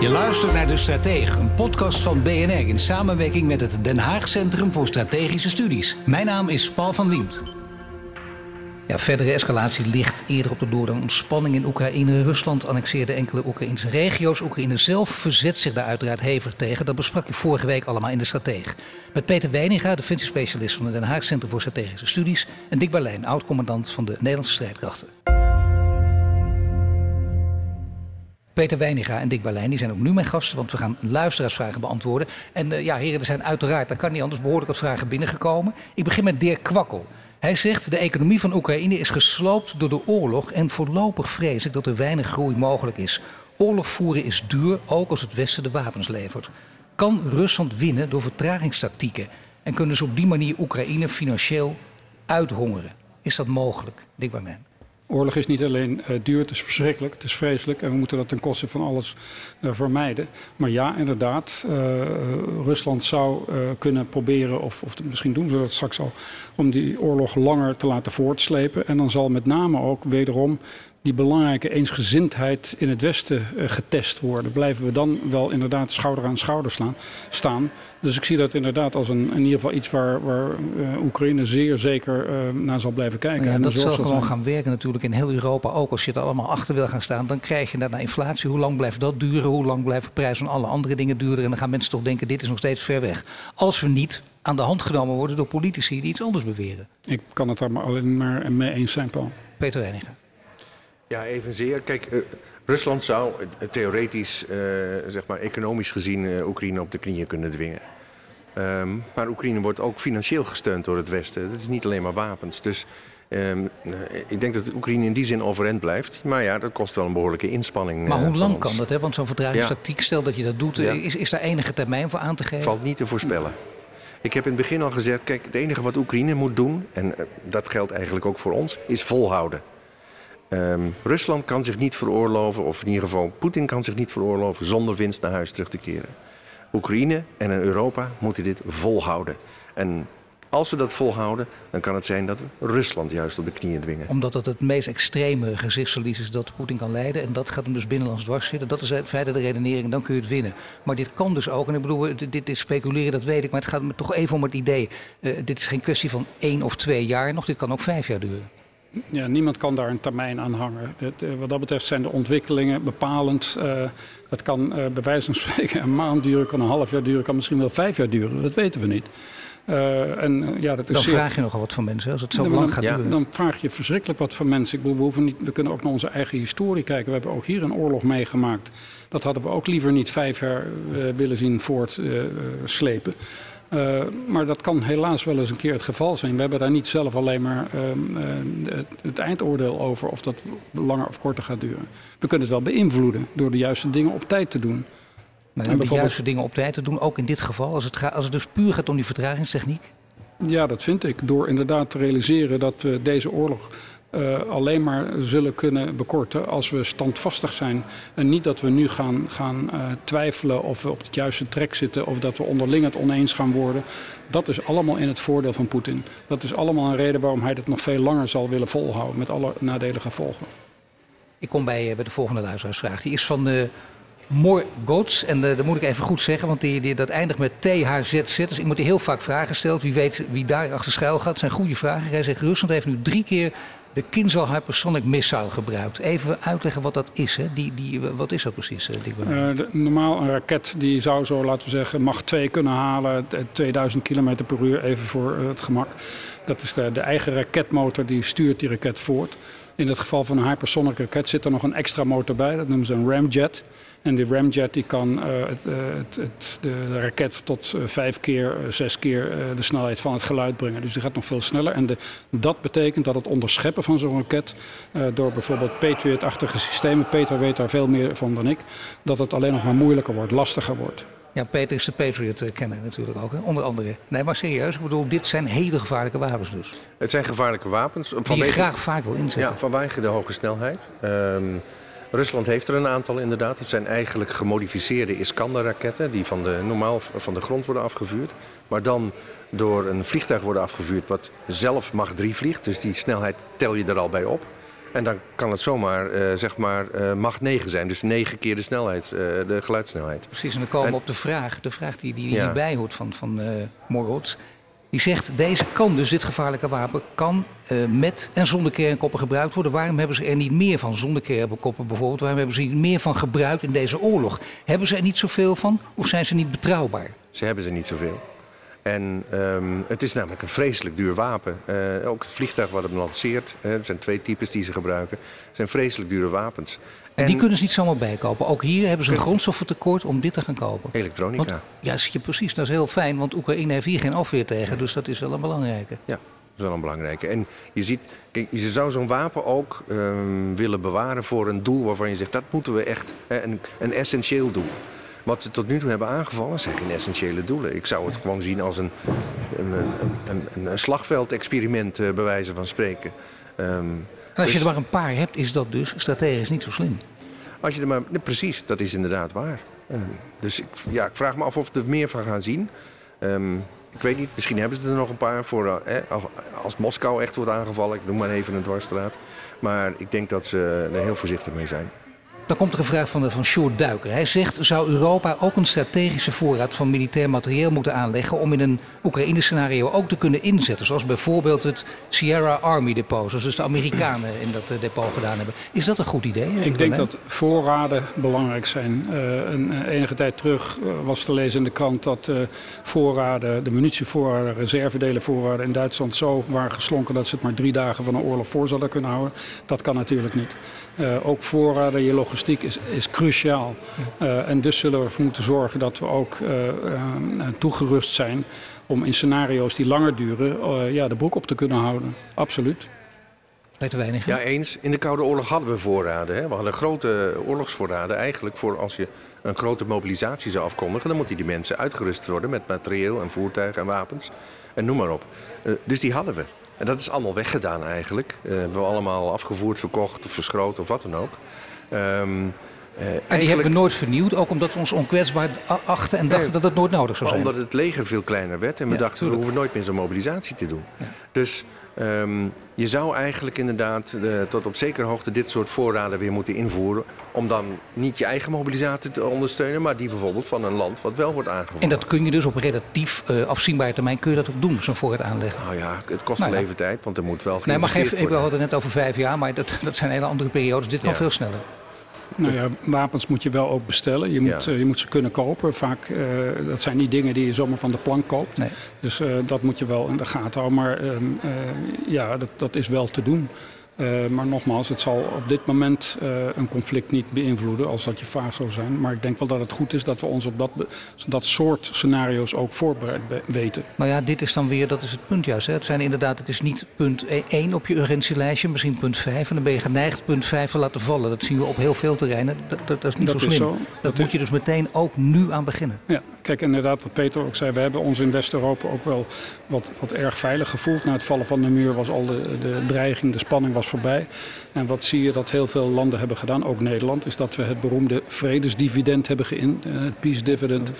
Je luistert naar De Stratege, een podcast van BNR in samenwerking met het Den Haag Centrum voor Strategische Studies. Mijn naam is Paul van Liemt. Ja, verdere escalatie ligt eerder op de door dan ontspanning in Oekraïne. Rusland annexeerde enkele Oekraïnse regio's. Oekraïne zelf verzet zich daar uiteraard hevig tegen. Dat besprak je vorige week allemaal in de Stratege. Met Peter Weininga, defensiespecialist van het Den Haag Centrum voor Strategische Studies. En Dick Berlijn, oud-commandant van de Nederlandse strijdkrachten. Peter Weiniga en Dick Berlijn die zijn ook nu mijn gasten, want we gaan luisteraarsvragen beantwoorden. En uh, ja, heren, er zijn uiteraard, dan kan niet anders, behoorlijk wat vragen binnengekomen. Ik begin met Dirk Kwakkel. Hij zegt, de economie van Oekraïne is gesloopt door de oorlog en voorlopig vrees ik dat er weinig groei mogelijk is. Oorlog voeren is duur, ook als het Westen de wapens levert. Kan Rusland winnen door vertragingstactieken? En kunnen ze op die manier Oekraïne financieel uithongeren? Is dat mogelijk, Dick Berlijn? Oorlog is niet alleen uh, duur, het is verschrikkelijk, het is vreselijk en we moeten dat ten koste van alles uh, vermijden. Maar ja, inderdaad, uh, Rusland zou kunnen proberen, of, of misschien doen ze dat straks al, om die oorlog langer te laten voortslepen. En dan zal met name ook wederom die belangrijke eensgezindheid in het Westen getest worden. Blijven we dan wel inderdaad schouder aan schouder slaan, staan? Dus ik zie dat inderdaad als een, in ieder geval iets waar, waar uh, Oekraïne zeer zeker uh, naar zal blijven kijken. Ja, en dat zal gewoon gaan werken natuurlijk in heel Europa ook. Als je er allemaal achter wil gaan staan, dan krijg je daarna inflatie. Hoe lang blijft dat duren? Hoe lang blijven prijzen van alle andere dingen duurder? En dan gaan mensen toch denken, dit is nog steeds ver weg. Als we niet aan de hand genomen worden door politici die iets anders beweren. Ik kan het daar maar alleen maar mee eens zijn, Paul. Peter Weiniger. Ja, evenzeer. Kijk, uh, Rusland zou theoretisch, uh, zeg maar economisch gezien, Oekraïne op de knieën kunnen dwingen. Um, maar Oekraïne wordt ook financieel gesteund door het Westen. Dat is niet alleen maar wapens. Dus um, ik denk dat Oekraïne in die zin overeind blijft. Maar ja, dat kost wel een behoorlijke inspanning. Maar hoe lang kan dat? Hè? Want zo'n verdragingstactiek, ja. stel dat je dat doet, ja. is, is daar enige termijn voor aan te geven? Valt niet te voorspellen. Ik heb in het begin al gezegd, kijk, het enige wat Oekraïne moet doen, en dat geldt eigenlijk ook voor ons, is volhouden. Um, Rusland kan zich niet veroorloven, of in ieder geval Poetin kan zich niet veroorloven zonder winst naar huis terug te keren. Oekraïne en Europa moeten dit volhouden. En als we dat volhouden, dan kan het zijn dat we Rusland juist op de knieën dwingen. Omdat het het meest extreme gezichtsverlies is dat Poetin kan leiden. En dat gaat hem dus binnenlands dwars zitten. Dat is feite de redenering, dan kun je het winnen. Maar dit kan dus ook, en ik bedoel, dit, dit speculeren, dat weet ik. Maar het gaat me toch even om het idee. Uh, dit is geen kwestie van één of twee jaar nog. Dit kan ook vijf jaar duren. Ja, niemand kan daar een termijn aan hangen. Het, uh, wat dat betreft zijn de ontwikkelingen bepalend. Uh, het kan uh, bij wijze van spreken een maand duren, kan een half jaar duren, kan misschien wel vijf jaar duren. Dat weten we niet. en, ja, dat is dan zeer... vraag je nogal wat van mensen als het zo lang gaat ja, duren. Dan vraag je verschrikkelijk wat van mensen. Ik bedoel, we, hoeven niet, we kunnen ook naar onze eigen historie kijken. We hebben ook hier een oorlog meegemaakt. Dat hadden we ook liever niet vijf jaar willen zien voortslepen. Uh, maar dat kan helaas wel eens een keer het geval zijn. We hebben daar niet zelf alleen maar uh, het, het, eindoordeel over of dat langer of korter gaat duren. We kunnen het wel beïnvloeden door de juiste dingen op tijd te doen. Maar en de juiste dingen op tijd te doen, ook in dit geval, als het, gaat, als het dus puur gaat om die vertragingstechniek? Ja, dat vind ik. Door inderdaad te realiseren dat we deze oorlog uh, alleen maar zullen kunnen bekorten als we standvastig zijn. En niet dat we nu gaan, gaan uh, twijfelen of we op het juiste trek zitten of dat we onderling het oneens gaan worden. Dat is allemaal in het voordeel van Poetin. Dat is allemaal een reden waarom hij het nog veel langer zal willen volhouden met alle nadelige gevolgen. Ik kom bij, bij de volgende luisteraarsvraag. Die is van uh, Goots. En dat moet ik even goed zeggen, want die, die, dat eindigt met THZZ. Dus ik moet die heel vaak vragen stellen. Wie weet wie daar achter schuil gaat. Het zijn goede vragen. Hij zegt, Rusland heeft nu drie keer de Kinzhal Hypersonic Missile gebruikt. Even uitleggen wat dat is. Hè? Die, die, wat is dat precies, Dick uh, Normaal een raket die zou zo, laten we zeggen, mag 2 kunnen halen. 2000 km per uur, even voor het gemak. Dat is de eigen raketmotor die stuurt die raket voort. In het geval van een hypersonic raket zit er nog een extra motor bij. Dat noemen ze een ramjet. En die ramjet die kan uh, het, uh, het, het, de, raket tot uh, vijf keer, zes keer de snelheid van het geluid brengen. Dus die gaat nog veel sneller. En de, dat betekent dat het onderscheppen van zo'n raket door bijvoorbeeld Patriot-achtige systemen, Peter weet daar veel meer van dan ik, dat het alleen nog maar moeilijker wordt, lastiger wordt. Ja, Peter is de Patriot-kenner natuurlijk ook, hè? onder andere. Nee, maar serieus, ik bedoel, dit zijn hele gevaarlijke wapens dus. Het zijn gevaarlijke wapens. Die je graag vaak wil inzetten. Ja, vanwege de hoge snelheid. Um, Rusland heeft er een aantal inderdaad. Het zijn eigenlijk gemodificeerde Iskander-raketten die van de, normaal van de grond worden afgevuurd. Maar dan door een vliegtuig worden afgevuurd wat zelf Mach 3 vliegt. Dus die snelheid tel je er al bij op. En dan kan het zomaar uh, zeg maar uh, Mach 9 zijn. Dus negen keer de snelheid, uh, de geluidssnelheid. Precies, en dan komen we op de vraag, de vraag die, die, die ja. hierbij hoort van, van Morgots. Die zegt, deze kan dus, dit gevaarlijke wapen, kan met en zonder kernkoppen gebruikt worden. Waarom hebben ze er niet meer van, zonder kernkoppen bijvoorbeeld? Waarom hebben ze niet meer van gebruikt in deze oorlog? Hebben ze er niet zoveel van of zijn ze niet betrouwbaar? Ze hebben ze niet zoveel. En um, het is namelijk een vreselijk duur wapen. Uh, ook het vliegtuig wat het lanceert, uh, er zijn twee types die ze gebruiken, zijn vreselijk dure wapens. En die kunnen ze niet zomaar bijkopen. Ook hier hebben ze een grondstoffentekort om dit te gaan kopen. Elektronica. Want, ja, zie je precies. Dat is heel fijn, want Oekraïne heeft hier geen afweer tegen. Dus dat is wel een belangrijke. Ja, dat is wel een belangrijke. En je ziet, kijk, je zou zo'n wapen ook um, willen bewaren voor een doel waarvan je zegt... dat moeten we echt, hè, een, een essentieel doel. Wat ze tot nu toe hebben aangevallen zijn geen essentiële doelen. Ik zou het gewoon zien als een, een, een, een, slagveld-experiment, uh, bij wijze van spreken. Um, en als je er maar een paar hebt, is dat dus strategisch niet zo slim. Als je er maar, nee, precies, dat is inderdaad waar. Um, dus ik, ja, ik vraag me af of we er meer van gaan zien. Um, ik weet niet, misschien hebben ze er nog een paar voor eh, als, als, Moskou echt wordt aangevallen. Ik noem maar even een dwarsstraat. Maar ik denk dat ze er heel voorzichtig mee zijn. Dan komt er een vraag van, van Sjoerd Duiker. Hij zegt, zou Europa ook een strategische voorraad van militair materieel moeten aanleggen... om in een Oekraïne-scenario ook te kunnen inzetten? Zoals bijvoorbeeld het Sierra Army Depot, zoals dus de Amerikanen in dat uh, depot gedaan hebben. Is dat een goed idee? Ik denk dat voorraden belangrijk zijn. Uh, een, enige tijd terug was te lezen in de krant dat voorraden, de munitievoorraden, reservedelenvoorraden in Duitsland zo waren geslonken... dat ze het maar drie dagen van een oorlog voor zouden kunnen houden. Dat kan natuurlijk niet. ook voorraden, je logistiek is, is cruciaal. Uh, en dus zullen we ervoor moeten zorgen dat we ook uh, uh, toegerust zijn om in scenario's die langer duren ja, de broek op te kunnen houden. Absoluut. Weinig. Ja, eens. In de Koude Oorlog hadden we voorraden. Hè? We hadden grote oorlogsvoorraden eigenlijk voor als je een grote mobilisatie zou afkondigen. Dan moeten die mensen uitgerust worden met materieel en voertuigen en wapens. En noem maar op. dus die hadden we. En dat is allemaal weggedaan eigenlijk. Uh, hebben we allemaal afgevoerd, verkocht of verschroten of wat dan ook. Um, uh, en eigenlijk... die hebben we nooit vernieuwd, ook omdat we ons onkwetsbaar achten en dachten dat het nooit nodig zou zijn. Omdat het leger veel kleiner werd en we ja, dachten tuurlijk. we hoeven nooit meer zo'n mobilisatie te doen. Ja. Dus um, je zou eigenlijk inderdaad uh, tot op zekere hoogte dit soort voorraden weer moeten invoeren. Om dan niet je eigen mobilisatie te ondersteunen, maar die bijvoorbeeld van een land wat wel wordt aangevoerd. En dat kun je dus op relatief uh, afzienbare termijn kun je dat ook doen, zo'n voorraad aanleggen. Nou ja, het kost nou, een even tijd, want er moet wel Nee, maar geef, ik had het net over vijf jaar, maar dat, dat zijn hele andere periodes. Dit kan veel sneller. Nou ja, wapens moet je wel ook bestellen. Je moet, ja. uh, je moet ze kunnen kopen. Vaak, uh, dat zijn niet dingen die je zomaar van de plank koopt. Nee. Dus uh, dat moet je wel in de gaten houden. Maar um, ja, dat, dat is wel te doen. Uh, maar nogmaals, het zal op dit moment uh, een conflict niet beïnvloeden als dat je vaag zou zijn. Maar ik denk wel dat het goed is dat we ons op dat, dat soort scenario's ook voorbereid weten. Nou ja, dit is dan weer, dat is het punt juist. Hè. Het zijn inderdaad, het is niet punt 1 op je urgentielijstje, misschien punt 5. En dan ben je geneigd punt 5 te laten vallen. Dat zien we op heel veel terreinen. Dat, dat, dat is niet dat zo slim. Zo. Dat, dat, moet je dus meteen ook nu aan beginnen. Ja, kijk inderdaad wat Peter ook zei. We hebben ons in West-Europa ook wel wat, wat erg veilig gevoeld. Na het vallen van de muur was al de, de dreiging, de spanning was voorbij. En wat zie je dat heel veel landen hebben gedaan, ook Nederland, is dat we het beroemde vredesdividend hebben geïnd, het peace dividend.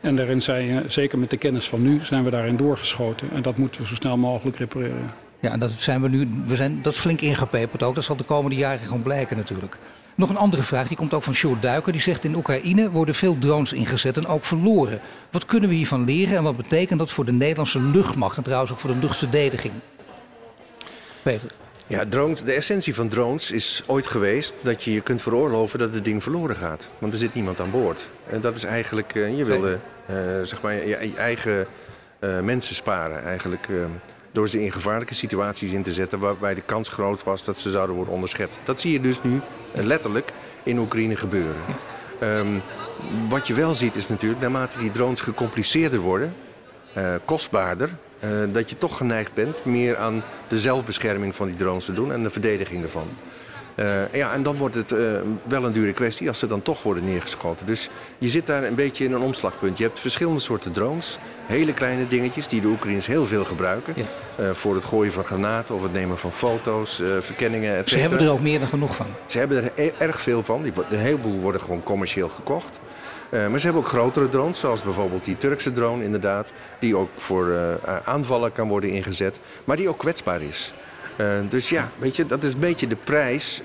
En daarin zijn, zeker met de kennis van nu, zijn we daarin doorgeschoten. En dat moeten we zo snel mogelijk repareren. Ja, en dat zijn we nu, we zijn, dat is flink ingepeperd ook. Dat zal de komende jaren gewoon blijken natuurlijk. Nog een andere vraag, die komt ook van Sjoerd Duiker. Die zegt in Oekraïne worden veel drones ingezet en ook verloren. Wat kunnen we hiervan leren en wat betekent dat voor de Nederlandse luchtmacht en trouwens ook voor de luchtverdediging? Peter. Ja, drones, de essentie van drones is ooit geweest dat je je kunt veroorloven dat het ding verloren gaat. Want er zit niemand aan boord. En dat is eigenlijk, uh, je wilde uh, zeg maar, je, je eigen uh, mensen sparen eigenlijk. Door ze in gevaarlijke situaties in te zetten waarbij de kans groot was dat ze zouden worden onderschept. Dat zie je dus nu eh, letterlijk in Oekraïne gebeuren. Ehm, wat je wel ziet is natuurlijk, naarmate die drones gecompliceerder worden, uh, kostbaarder, uh, dat je toch geneigd bent meer aan de zelfbescherming van die drones te doen en de verdediging ervan. Uh, ja, en dan wordt het uh, wel een dure kwestie als ze dan toch worden neergeschoten. Dus je zit daar een beetje in een omslagpunt. Je hebt verschillende soorten drones. Hele kleine dingetjes die de Oekraïners heel veel gebruiken. Ja. Uh, voor het gooien van granaten of het nemen van foto's, verkenningen, etc. Ze hebben er ook meer dan genoeg van. Ze hebben er e erg veel van. Die, een heleboel worden gewoon commercieel gekocht. maar ze hebben ook grotere drones, zoals bijvoorbeeld die Turkse drone inderdaad. Die ook voor aanvallen kan worden ingezet. Maar die ook kwetsbaar is. Uh, dus ja, weet je, dat is een beetje de prijs uh,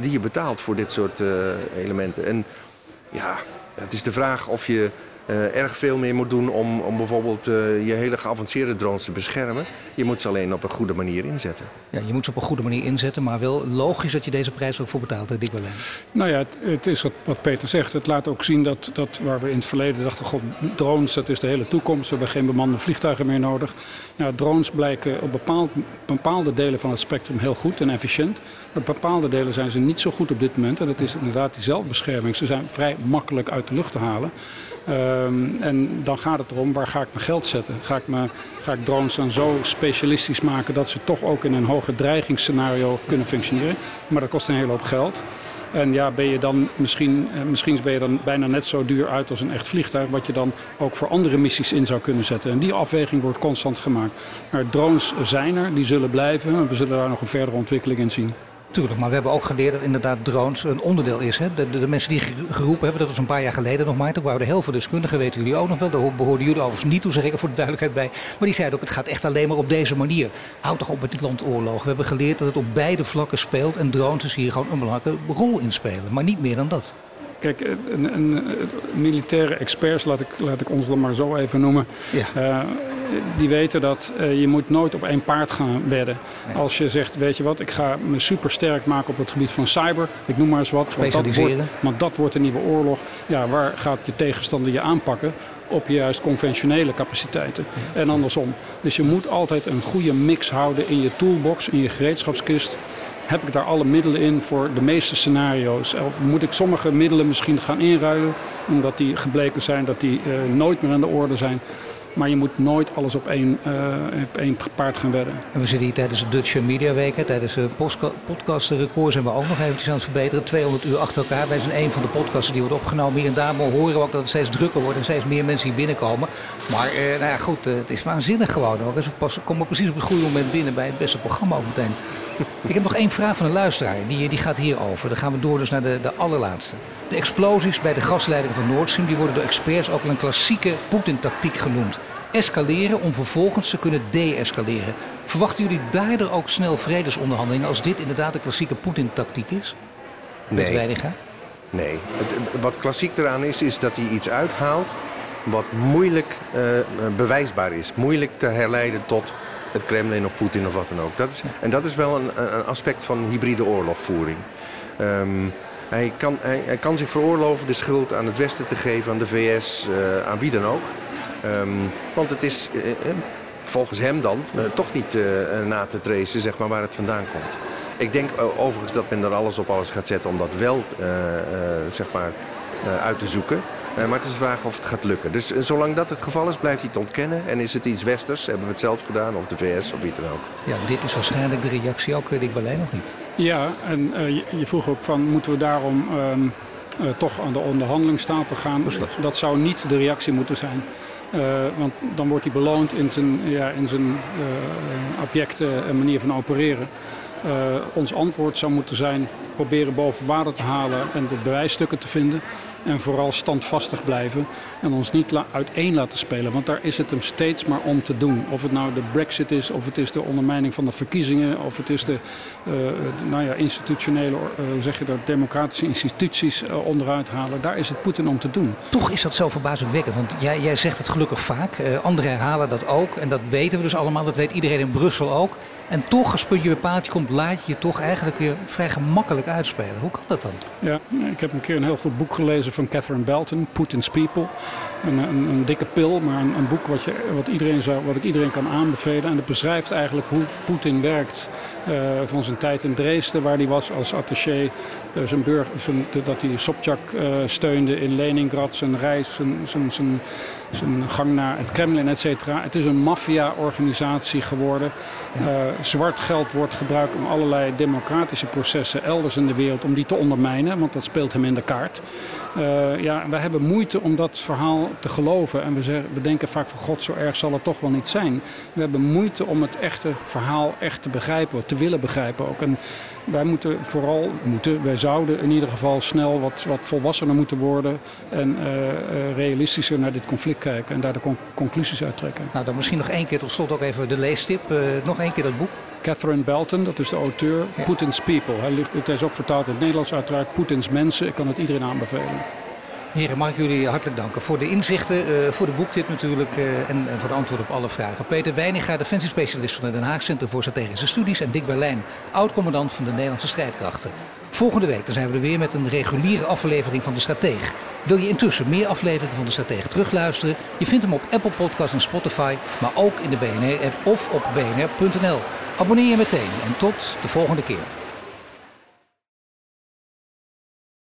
die je betaalt voor dit soort uh, elementen. En ja, het is de vraag of je uh, erg veel meer moet doen om, om bijvoorbeeld uh, je hele geavanceerde drones te beschermen. Je moet ze alleen op een goede manier inzetten. Ja, je moet ze op een goede manier inzetten, maar wel logisch dat je deze prijs ook voor betaalt, Dick Berlijn. Nou ja, het, het, is wat, wat Peter zegt. Het laat ook zien dat, dat waar we in het verleden dachten, god, drones, dat is de hele toekomst. We hebben geen bemande vliegtuigen meer nodig. Nou, drones blijken op bepaald, bepaalde delen van het spectrum heel goed en efficiënt. Maar op bepaalde delen zijn ze niet zo goed op dit moment. En dat is inderdaad die zelfbescherming. Ze zijn vrij makkelijk uit de lucht te halen. Um, en dan gaat het erom, waar ga ik mijn geld zetten? Ga ik, me, ga ik drones dan zo specialistisch maken dat ze toch ook in een hoger dreigingsscenario kunnen functioneren? Maar dat kost een hele hoop geld. En ja, ben je dan misschien, misschien ben je dan bijna net zo duur uit als een echt vliegtuig, wat je dan ook voor andere missies in zou kunnen zetten. En die afweging wordt constant gemaakt. Maar drones zijn er, die zullen blijven en we zullen daar nog een verdere ontwikkeling in zien. Tuurlijk, maar we hebben ook geleerd dat inderdaad drones een onderdeel is. Hè? De, de, de, mensen die geroepen hebben, dat was een paar jaar geleden nog maar. Toen waren er heel veel deskundigen, weten jullie ook nog wel. Daar behoorden jullie overigens niet toe, zeg ik voor de duidelijkheid bij. Maar die zeiden ook, het gaat echt alleen maar op deze manier. Houd toch op met die landoorlog. We hebben geleerd dat het op beide vlakken speelt. En drones is hier gewoon een belangrijke rol in spelen. Maar niet meer dan dat. Kijk, een, een, militaire experts, laat ik, laat ik ons dan maar zo even noemen. Ja. Uh, die weten dat uh, je moet nooit op één paard gaan wedden. Nee. Als je zegt, weet je wat, ik ga me super sterk maken op het gebied van cyber. Ik noem maar eens wat. Want dat, wordt, want dat wordt een nieuwe oorlog. Ja, waar gaat je tegenstander je aanpakken? op juist conventionele capaciteiten. En andersom. Dus je moet altijd een goede mix houden in je toolbox, in je gereedschapskist. Heb ik daar alle middelen in voor de meeste scenario's? Of moet ik sommige middelen misschien gaan inruilen, omdat die gebleken zijn dat die uh, nooit meer aan de orde zijn? Maar je moet nooit alles op één, uh, op één paard gaan wedden. En we zitten hier tijdens de Dutch Media Week. Tijdens de podcastrecord zijn we ook nog eventjes aan het verbeteren. 200 uur achter elkaar. Wij zijn een van de podcasts die wordt opgenomen. Hier en daar horen we ook dat het steeds drukker wordt en steeds meer mensen hier binnenkomen. Maar eh, nou ja, goed, het is waanzinnig gewoon. Ook. we komen precies op het goede moment binnen bij het beste programma ook meteen. Ik heb nog één vraag van een luisteraar. Die, die gaat hierover. Dan gaan we door dus naar de, de allerlaatste. De explosies bij de gasleiding van Nord Stream die worden door experts ook al een klassieke Poetin-tactiek genoemd. Escaleren om vervolgens te kunnen de-escaleren. Verwachten jullie daardoor ook snel vredesonderhandelingen als dit inderdaad de klassieke Poetin-tactiek is? Nee. Met nee. Het, wat klassiek eraan is, is dat hij iets uithaalt wat moeilijk uh, bewijsbaar is. Moeilijk te herleiden tot het Kremlin of Poetin of wat dan ook. Dat is, en dat is wel een, een aspect van hybride oorlogvoering. Um, hij, kan, hij, kan zich veroorloven de schuld aan het Westen te geven, aan de VS, uh, aan wie dan ook. Um, want het is uh, volgens hem dan toch niet na te tracen zeg maar, waar het vandaan komt. Ik denk overigens dat men er alles op alles gaat zetten om dat wel zeg maar, uit te zoeken. Uh, maar het is de vraag of het gaat lukken. Dus uh, zolang dat het geval is, blijft hij het ontkennen. En is het iets westers, hebben we het zelf gedaan, of de VS of wie dan ook. Ja, dit is waarschijnlijk de reactie ook, Dick Berlijn, nog niet? Ja, en uh, je, vroeg ook van, moeten we daarom um, toch aan de onderhandelingstafel gaan? Dat zou niet de reactie moeten zijn. want dan wordt hij beloond in zijn, ja, in zijn objecte manier van opereren. Ons antwoord zou moeten zijn proberen boven water te halen en de bewijsstukken te vinden. En vooral standvastig blijven en ons niet la uiteen laten spelen. Want daar is het hem steeds maar om te doen. Of het nou de brexit is, of het is de ondermijning van de verkiezingen... of het is de uh, nou ja, institutionele, hoe zeg je dat, democratische instituties onderuit halen. Daar is het Poetin om te doen. Toch is dat zo verbazingwekkend. Want jij, jij zegt het gelukkig vaak. anderen herhalen dat ook. En dat weten we dus allemaal. Dat weet iedereen in Brussel ook. En toch, als puntje bij paaltje komt, laat je je toch eigenlijk weer vrij gemakkelijk uitspelen. Hoe kan dat dan? Ja, ik heb een keer een heel goed boek gelezen van Catherine Belton, Putin's People. Een, een, een dikke pil, maar een, een boek wat, je, wat, iedereen zou, wat ik iedereen kan aanbevelen. En dat beschrijft eigenlijk hoe Poetin werkt uh, van zijn tijd in Dresden, waar hij was als attaché. Burger, zijn, dat hij Sobchak uh, steunde in Leningrad, zijn reis, zijn, zijn, zijn zijn gang naar het Kremlin, et cetera. Het is een maffia-organisatie geworden. Uh, zwart geld wordt gebruikt om allerlei democratische processen elders in de wereld om die te ondermijnen, want dat speelt hem in de kaart. Uh, ja, wij hebben moeite om dat verhaal te geloven. En we, zeggen, we denken vaak van god, zo erg zal het toch wel niet zijn. We hebben moeite om het echte verhaal echt te begrijpen, te willen begrijpen ook. En wij moeten vooral, moeten, wij zouden in ieder geval snel wat, wat volwassener moeten worden en uh, realistischer naar dit conflict kijken en daar de conclusies uit trekken. Nou, dan misschien nog één keer tot slot ook even de leestip. Uh, nog één keer dat boek. Catherine Belton, dat is de auteur. Ja. Putin's People. Hij ligt, het is ook vertaald in het Nederlands uiteraard. Poetins Mensen. Ik kan het iedereen aanbevelen. Heren, mag ik jullie hartelijk danken voor de inzichten, uh, voor de boektip natuurlijk uh, en, en, voor de antwoorden op alle vragen. Peter Weininga, defensiespecialist van het Den Haag Centrum voor Strategische Studies en Dick Berlijn, oud-commandant van de Nederlandse strijdkrachten. Volgende week dan zijn we er weer met een reguliere aflevering van De Strateeg. Wil je intussen meer afleveringen van De Strateeg terugluisteren? Je vindt hem op Apple Podcasts en Spotify, maar ook in de BNR-app of op bnr.nl. Abonneer je meteen en tot de volgende keer.